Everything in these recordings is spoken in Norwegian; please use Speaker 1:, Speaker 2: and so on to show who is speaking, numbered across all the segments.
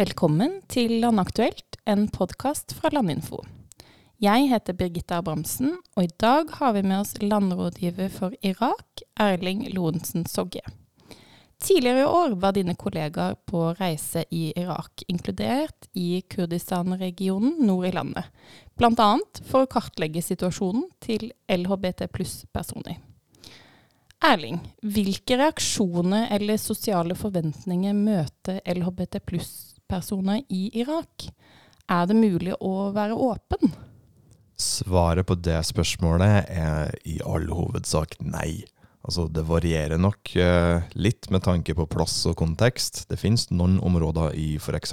Speaker 1: Velkommen til Landaktuelt, en podkast fra Landinfo. Jeg heter Birgitte Abramsen, og i dag har vi med oss landrådgiver for Irak, Erling Lorentzen Sogge. Tidligere i år var dine kollegaer på reise i Irak, inkludert i Kurdistan-regionen nord i landet, bl.a. for å kartlegge situasjonen til LHBT pluss-personer. Erling, hvilke reaksjoner eller sosiale forventninger møter LHBT pluss personer i Irak. Er det mulig å være åpen?
Speaker 2: Svaret på det spørsmålet er i all hovedsak nei. Altså, det varierer nok eh, litt med tanke på plass og kontekst. Det finnes noen områder i f.eks.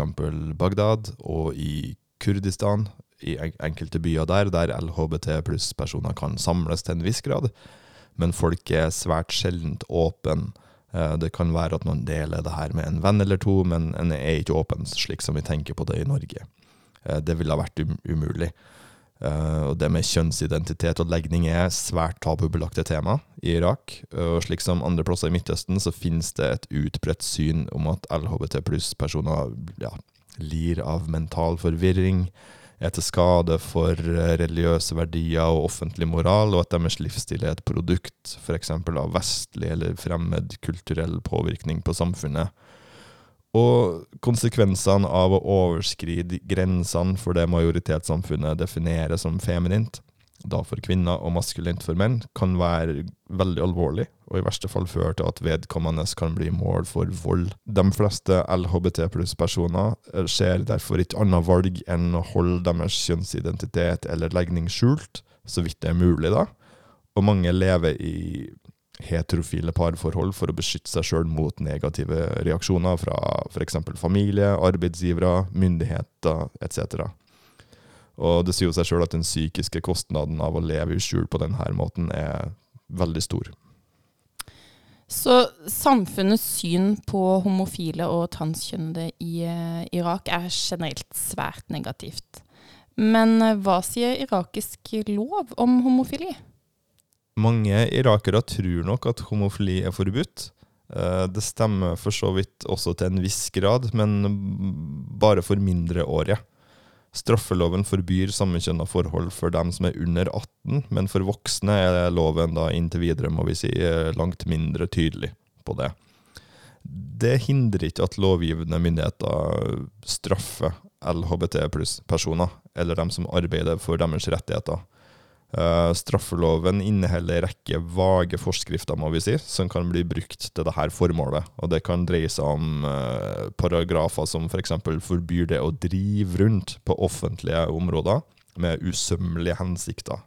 Speaker 2: Bagdad og i Kurdistan, i enkelte byer der, der LHBT pluss-personer kan samles til en viss grad. Men folk er svært sjeldent åpne Eh, det kan være at noen deler det her med en venn eller to, men en er ikke åpen slik som vi tenker på det i Norge. Eh, det ville ha vært um umulig. Eh, og det med kjønnsidentitet og legning er svært tabubelagte tema i Irak. Og slik som andre plasser i Midtøsten, så finnes det et utbredt syn om at LHBT pluss-personer ja, lir av mental forvirring, er til skade for eh, religiøse verdier og offentlig moral, og at deres livsstil er et produkt f.eks. av vestlig eller fremmed kulturell påvirkning på samfunnet. Og konsekvensene av å overskride grensene for det majoritetssamfunnet definerer som feminint, da for kvinner og maskulint for menn, kan være veldig alvorlig, og i verste fall føre til at vedkommende kan bli mål for vold. De fleste LHBT pluss-personer eh, ser derfor ikke annet valg enn å holde deres kjønnsidentitet eller legning skjult, så vidt det er mulig, da. Og mange lever i heterofile parforhold for å beskytte seg sjøl mot negative reaksjoner fra f.eks. familie, arbeidsgivere, myndigheter etc. Og det sier jo seg sjøl at den psykiske kostnaden av å leve i skjul på denne måten er veldig stor.
Speaker 1: Så samfunnets syn på homofile og transkjønnede i eh, Irak er generelt svært negativt. Men eh, hva sier irakisk lov om homofili?
Speaker 2: Mange irakere tror nok at homofili er forbudt. Eh, det stemmer for så vidt også til en viss grad, men bare for mindreårige. Straffeloven forbyr sammenkjønna forhold for dem som er under 18, men for voksne er loven da inntil videre må vi si, langt mindre tydelig på det. Det hindrer ikke at lovgivende myndigheter straffer LHBT pluss-personer, eller dem som arbeider for deres rettigheter. Uh, straffeloven inneholder en rekke vage forskrifter må vi si, som kan bli brukt til dette formålet. Og Det kan dreie seg om uh, paragrafer som f.eks. For forbyr det å drive rundt på offentlige områder med usømmelige hensikter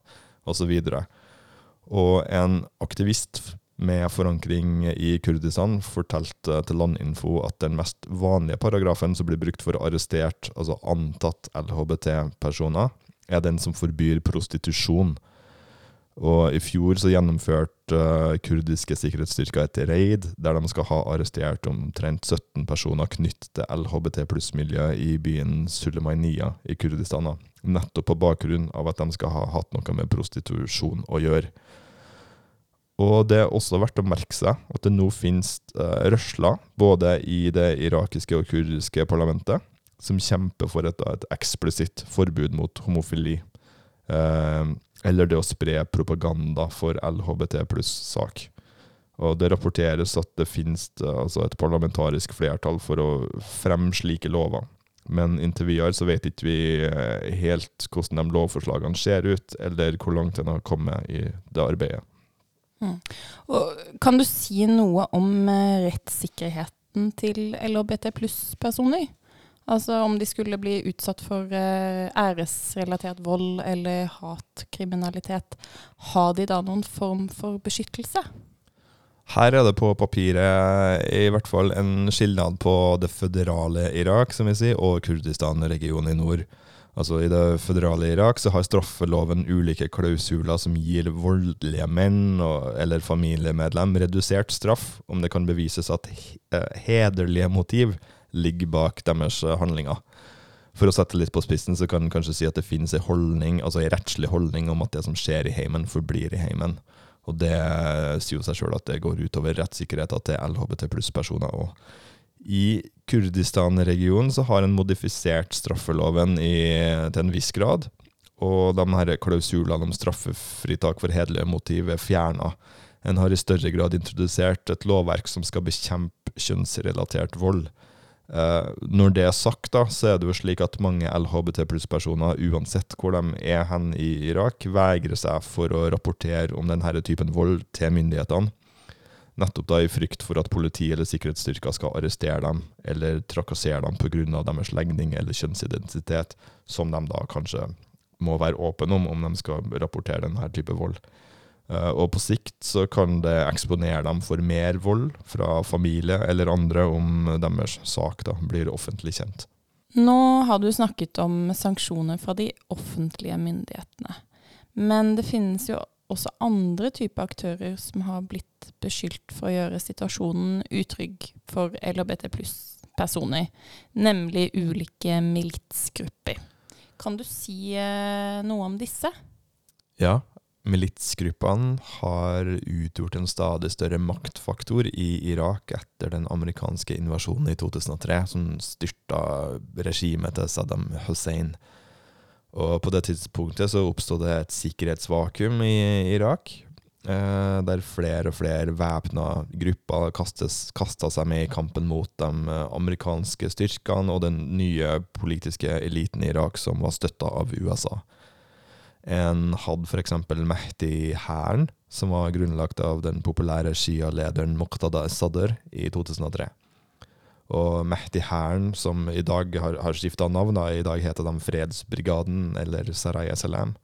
Speaker 2: osv. Og, og en aktivist med forankring i Kurdistan fortalte til Landinfo at den mest vanlige paragrafen som blir brukt for arrestert, altså antatt LHBT-personer, er den som forbyr prostitusjon. Og I fjor så gjennomførte uh, kurdiske sikkerhetsstyrker et raid der de skal ha arrestert omtrent 17 personer knyttet til LHBT pluss-miljøet i byen Sulemainia i Kurdistan. Nettopp på bakgrunn av at de skal ha hatt noe med prostitusjon å gjøre. Og Det er også verdt å merke seg at det nå finnes uh, rørsler både i det irakiske og kurdiske parlamentet som kjemper for et, et eksplisitt forbud mot homofili. Eh, eller det å spre propaganda for LHBT pluss-sak. Og Det rapporteres at det finnes altså et parlamentarisk flertall for å fremme slike lover. Men inntil videre så vet ikke vi eh, helt hvordan de lovforslagene ser ut, eller hvor langt en har kommet i det arbeidet.
Speaker 1: Mm. kan du si noe om eh, rettssikkerheten til LHBT pluss-personer? Altså om de skulle bli utsatt for uh, æresrelatert vold eller hatkriminalitet, har de da noen form for beskyttelse?
Speaker 2: Her er det på papiret i hvert fall en skilnad på det føderale Irak som vi sier, og Kurdistan-regionen i nord. Altså I det føderale Irak så har straffeloven ulike klausuler som gir voldelige menn og, eller familiemedlem redusert straff om det kan bevises at hederlige motiv ligger bak deres eh, handlinger. For å sette litt på spissen, så kan en kanskje si at det finnes en holdning, altså en rettslig holdning om at det som skjer i heimen, forblir i heimen. Og det sier jo seg sjøl at det går utover rettssikkerheten til LHBT pluss-personer. Og i Kurdistan-regionen så har en modifisert straffeloven i, til en viss grad. Og de her klausulene om straffefritak for hederlige motiv er fjerna. En har i større grad introdusert et lovverk som skal bekjempe kjønnsrelatert vold. Eh, når det er sagt, da, så er det jo slik at mange LHBT pluss-personer, uansett hvor de er hen i Irak, vegrer seg for å rapportere om denne typen vold til myndighetene. Nettopp da i frykt for at politi eller sikkerhetsstyrker skal arrestere dem eller trakassere dem pga. deres legning eller kjønnsidentitet, som de da kanskje må være åpne om om de skal rapportere denne type vold. Uh, og på sikt så kan det eksponere dem for mer vold fra familie eller andre om deres sak da blir offentlig kjent.
Speaker 1: Nå har du snakket om sanksjoner fra de offentlige myndighetene. Men det finnes jo også andre typer aktører som har blitt beskyldt for å gjøre situasjonen utrygg for LHBT pluss-personer, nemlig ulike militsgrupper. Kan du si eh, noe om disse?
Speaker 2: Ja, militsgruppene har utgjort en stadig større maktfaktor i Irak etter den amerikanske invasjonen i 2003, som styrta regimet til Saddam Hussein. Og på det tidspunktet så oppstod det et sikkerhetsvakuum i Irak, eh, der flere og flere væpna grupper kasta seg med i kampen mot de amerikanske styrkene og den nye politiske eliten i Irak, som var støtta av USA. En hadde f.eks. Mehdi-hæren, som var grunnlagt av den populære Shia-lederen Muqtada Sadr i 2003. Og Mehdi-hæren, som i dag har, har skifta navn, i dag heter de Fredsbrigaden, eller Saraya Salam,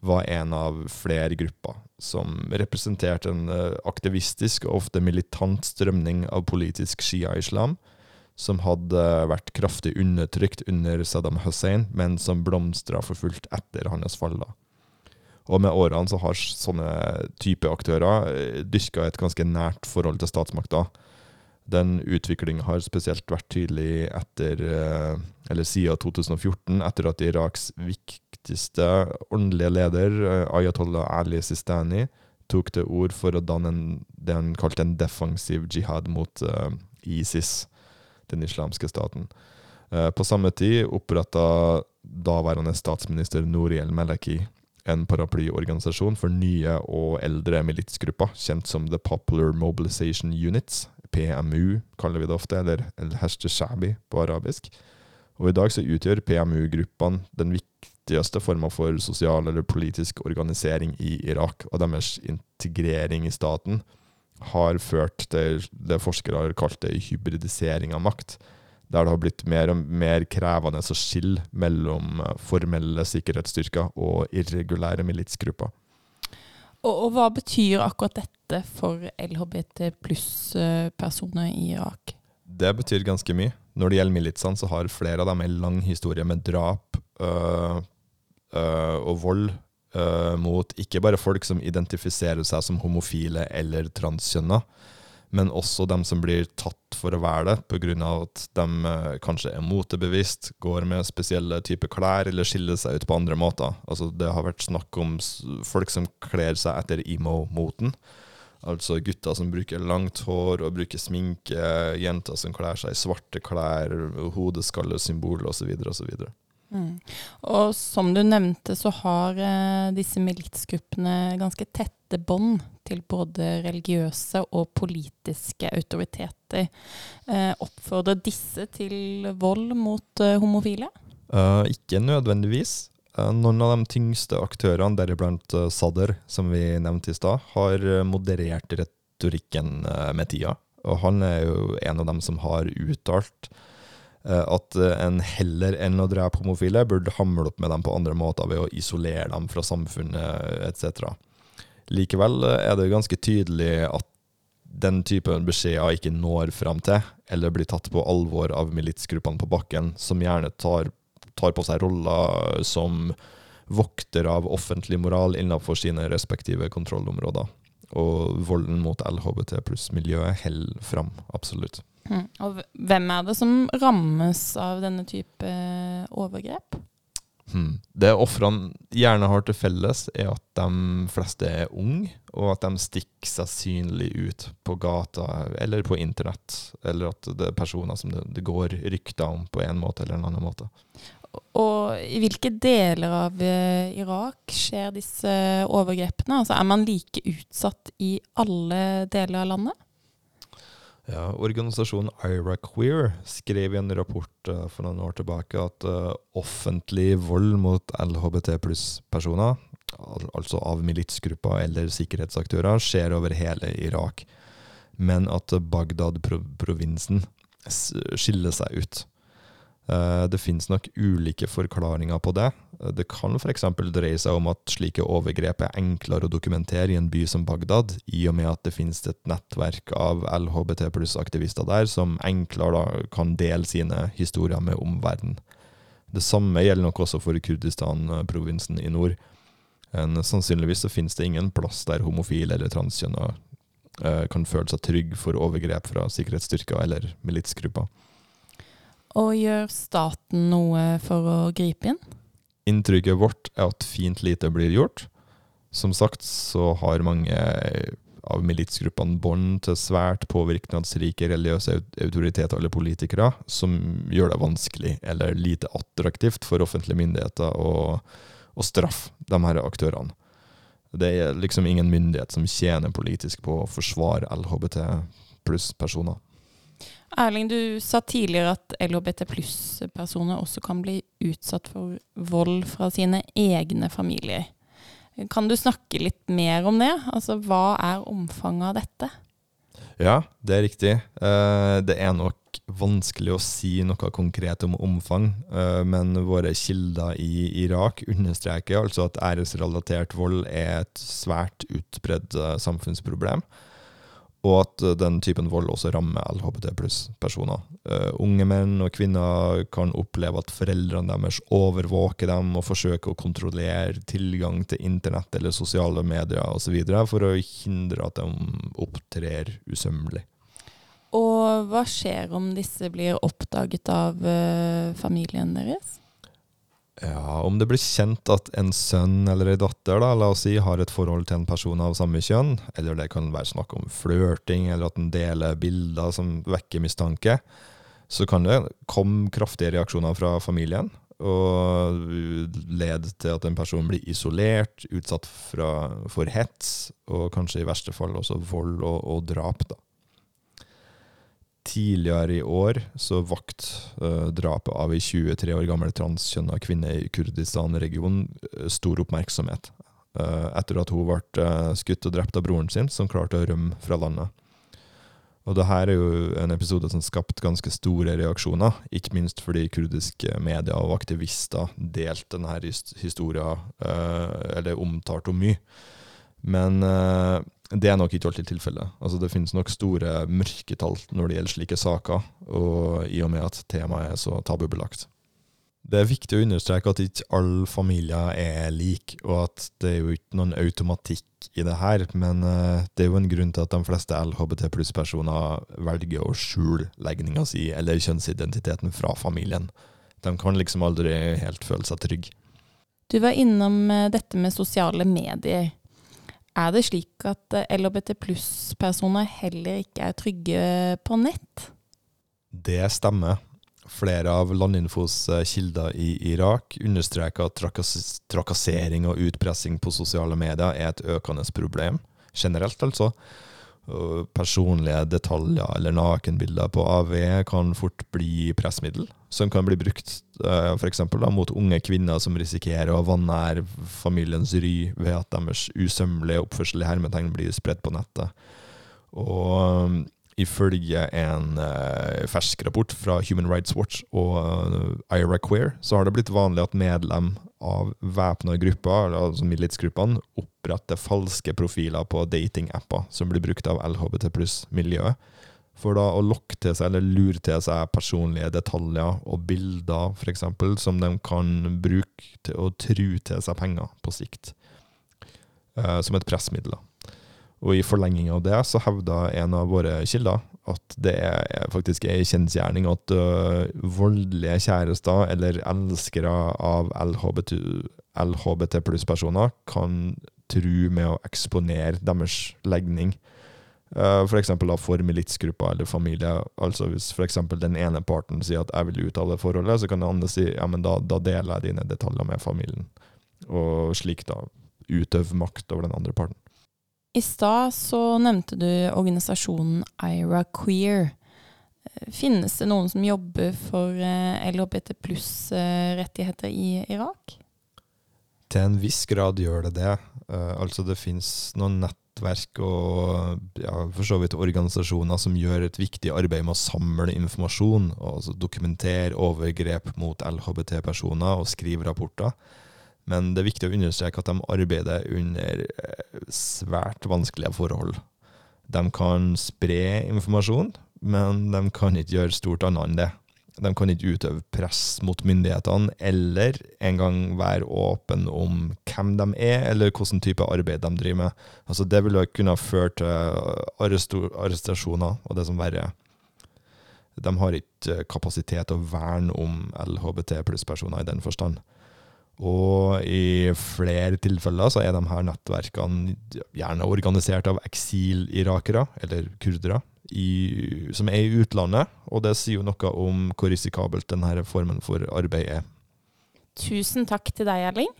Speaker 2: var en av flere grupper som representerte en eh, aktivistisk og ofte militant strømning av politisk shia-islam, som hadde vært kraftig undertrykt under Saddam Hussein, men som blomstra for fullt etter hans fall. da. Og med årene så har sånne type aktører eh, dyrka et ganske nært forhold til statsmakta. Den utviklinga har spesielt vært tydelig etter, eh, eller siden 2014, etter at Iraks viktigste åndelige leder, eh, Ayatollah Ali Sistani, tok til ord for å danne en, det han kalte en defensiv jihad mot ISIS den islamske staten. Eh, på samme tid oppretta daværende statsminister Nouriel Meleki en paraplyorganisasjon for nye og eldre militsgrupper, kjent som The Popular Mobilization Units, PMU kaller vi det ofte, eller El Heshte Shabi på arabisk. Og I dag så utgjør PMU-gruppene den viktigste forma for sosial eller politisk organisering i Irak, og deres integrering i staten har ført til det forskere har kalt det hybridisering av makt. Der det har blitt mer og mer krevende å skille mellom eh, formelle sikkerhetsstyrker og irregulære militsgrupper.
Speaker 1: Og, og, hva betyr akkurat dette for LHBT pluss-personer i Irak?
Speaker 2: Det betyr ganske mye. Når det gjelder militsene, så har flere av dem en lang historie med drap øh, øh, og vold uh, mot ikke bare folk som identifiserer seg som homofile eller transkjønna, men også dem som blir tatt for å være det, pga. at de uh, kanskje er motebevisst, går med spesielle typer klær eller skiller seg ut på andre måter. Altså, det har vært snakk om folk som kler seg etter emo-moten. Altså gutter som bruker langt hår og bruker sminke, jenter som kler seg i svarte klær, hodeskallesymbol osv. osv.
Speaker 1: Mm. Og som du nevnte, så har eh, disse militsgruppene ganske tette bånd til både religiøse og politiske autoriteter. Eh, oppfordrer disse til vold mot eh, homofile?
Speaker 2: Uh, ikke nødvendigvis. Uh, noen av de tyngste aktørene, deriblant uh, Sadr, som vi nevnte i stad, har moderert retorikken med tida. Og han er jo en av dem som har uttalt Eh, at eh, en heller enn å drepe homofile, burde hamle opp med dem på andre måter ved å isolere dem fra samfunnet etc. Likevel eh, er det ganske tydelig at den type beskjeder ikke når fram til, eller blir tatt på alvor av militsgruppene på bakken, som gjerne tar, tar på seg roller som vokter av offentlig moral innenfor sine respektive kontrollområder. Og volden mot LHBT pluss-miljøet holder fram, absolutt.
Speaker 1: Mm. Og hvem er det som rammes av denne type eh, overgrep?
Speaker 2: Hmm. Det ofrene gjerne har til felles, er at de fleste er unge, og at de stikker seg synlig ut på gata eller på internett. Eller at det er personer som det, det går rykter om på en måte eller en annen måte.
Speaker 1: Og i hvilke deler av eh, Irak skjer disse overgrepene? Altså, er man like utsatt i alle deler av landet?
Speaker 2: Ja, organisasjonen IraQueer skrev i en rapport uh, for noen år tilbake at uh, offentlig vold mot LHBT pluss-personer, al altså av militsgrupper eller sikkerhetsaktører, skjer over hele Irak. Men at Bagdad-provinsen skiller seg ut. Uh, det finnes nok ulike forklaringer på det. Det kan f.eks. dreie seg om at slike overgrep er enklere å dokumentere i en by som Bagdad, i og med at det finnes et nettverk av LHBT pluss-aktivister der som enklere kan dele sine historier med omverdenen. Det samme gjelder nok også for Kurdistan-provinsen i nord. En, sannsynligvis så finnes det ingen plass der homofile eller transkjønna eh, kan føle seg trygg for overgrep fra sikkerhetsstyrker eller militsgrupper.
Speaker 1: Og gjør staten noe for å gripe inn?
Speaker 2: Inntrykket vårt er at fint lite blir gjort. Som sagt så har mange av militsgruppene bånd til svært påvirkningsrike religiøse autoriteter eller politikere, som gjør det vanskelig eller lite attraktivt for offentlige myndigheter å, å straffe de her aktørene. Det er liksom ingen myndighet som tjener politisk på å forsvare LHBT pluss personer.
Speaker 1: Erling, du sa tidligere at LHBT pluss-personer også kan bli utsatt for vold fra sine egne familier. Kan du snakke litt mer om det? Altså, hva er omfanget av dette?
Speaker 2: Ja, det er riktig. Eh, det er nok vanskelig å si noe konkret om omfang, eh, men våre kilder i Irak understreker altså at æresrelatert vold er et svært utbredt eh, samfunnsproblem og at eh, den typen vold også rammer LHBT pluss-personer. Uh, unge menn og kvinner kan oppleve at foreldrene deres overvåker dem og forsøker å kontrollere tilgang til internett eller sosiale medier osv. for å hindre at de opptrer usømmelig.
Speaker 1: Og hva skjer om disse blir oppdaget av uh, familien deres?
Speaker 2: Ja, Om det blir kjent at en sønn eller ei datter da, la oss si, har et forhold til en person av samme kjønn, eller det kan være snakk om flørting, eller at en deler bilder som vekker mistanke, så kan det komme kraftige reaksjoner fra familien, og lede til at en person blir isolert, utsatt fra, for hets, og kanskje i verste fall også vold og, og drap. da. Tidligere i år så vakt uh, drapet av ei 23 år gammel transkjønna kvinne i Kurdistan-regionen uh, stor oppmerksomhet. Uh, etter at hun ble skutt og drept av broren sin, som klarte å rømme fra landet. Og det her er jo en episode som skapte ganske store reaksjoner, ikke minst fordi kurdiske medier og aktivister delte denne historien, eller omtalte henne mye. Men det er nok ikke alltid tilfellet. Altså, det finnes nok store mørketall når det gjelder slike saker, og i og med at temaet er så tabubelagt. Det er viktig å understreke at ikke alle familier er like, og at det er jo ikke noen automatikk i det her, men uh, det er jo en grunn til at de fleste LHBT pluss-personer velger å skjule legninga si eller kjønnsidentiteten fra familien. De kan liksom aldri helt føle seg trygge.
Speaker 1: Du var innom eh, dette med sosiale medier. Er det slik at eh, LHBT pluss-personer heller ikke er trygge på nett?
Speaker 2: Det stemmer. Flere av Landinfos eh, kilder i Irak understreker at trakass trakassering og utpressing på sosiale medier er et økende problem. Generelt, altså personlige detaljer eller nakenbilder på AV kan fort bli pressmiddel, som kan bli brukt uh, f.eks. mot unge kvinner som risikerer å vanære familiens ry ved at deres usømmelige oppførsel i hermetegn blir spredt på nettet. Og ifølge en uh, fersk rapport fra Human Rights Watch og uh, Ira Queer, så har det blitt vanlig at medlem av væpna grupper, altså militsgruppene, oppretter falske profiler på datingapper som blir brukt av LHBT pluss-miljøet. For da å lokke til seg eller lure til seg personlige detaljer og bilder, f.eks., som de kan bruke til å true til seg penger på sikt. Uh, som et pressmiddel. Og i forlenging av det så hevda en av våre kilder at det er faktisk en kjensgjerning at uh, voldelige kjærester eller elskere av LHBT, LHBT pluss-personer kan true med å eksponere deres legning. Uh, da for militsgrupper eller familie. Altså Hvis f.eks. den ene parten sier at 'jeg vil ut av det forholdet', så kan den andre si ja, men da, da deler jeg dine detaljer med familien. Og slik da utøve makt over den andre parten.
Speaker 1: I stad så nevnte du organisasjonen IRA Queer. Finnes det noen som jobber for eh, LHBT pluss-rettigheter i Irak?
Speaker 2: Til en viss grad gjør det det. Altså det finnes noen nettverk og ja, for så vidt organisasjoner som gjør et viktig arbeid med å samle informasjon, og altså dokumentere overgrep mot LHBT-personer og skrive rapporter. Men det er viktig å understreke at de arbeider under eh, svært vanskelige forhold. De kan spre informasjon, men de kan ikke gjøre stort annet enn det. De kan ikke utøve press mot myndighetene, eller engang være åpen om hvem de er, eller hvilken type arbeid de driver med. Altså det ville kunne føre til arrestasjoner og det som verre er. De har ikke kapasitet til å verne om LHBT pluss-personer i den forstand. Og i flere tilfeller så er de her nettverkene gjerne organisert av eksilirakere, eller kurdere, i, som er i utlandet. Og det sier jo noe om hvor risikabelt denne formen for arbeid er.
Speaker 1: Tusen takk til deg, Erling.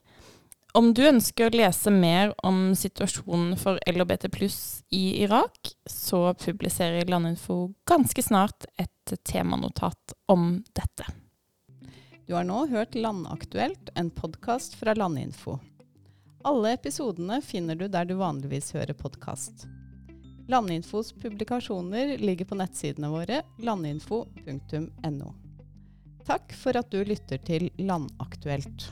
Speaker 1: Om du ønsker å lese mer om situasjonen for LHBT pluss i Irak, så publiserer Landinfo ganske snart et temanotat om dette.
Speaker 3: Du har nå hørt Landaktuelt, en podkast fra Landinfo. Alle episodene finner du der du vanligvis hører podkast. Landinfos publikasjoner ligger på nettsidene våre landinfo.no. Takk for at du lytter til Landaktuelt.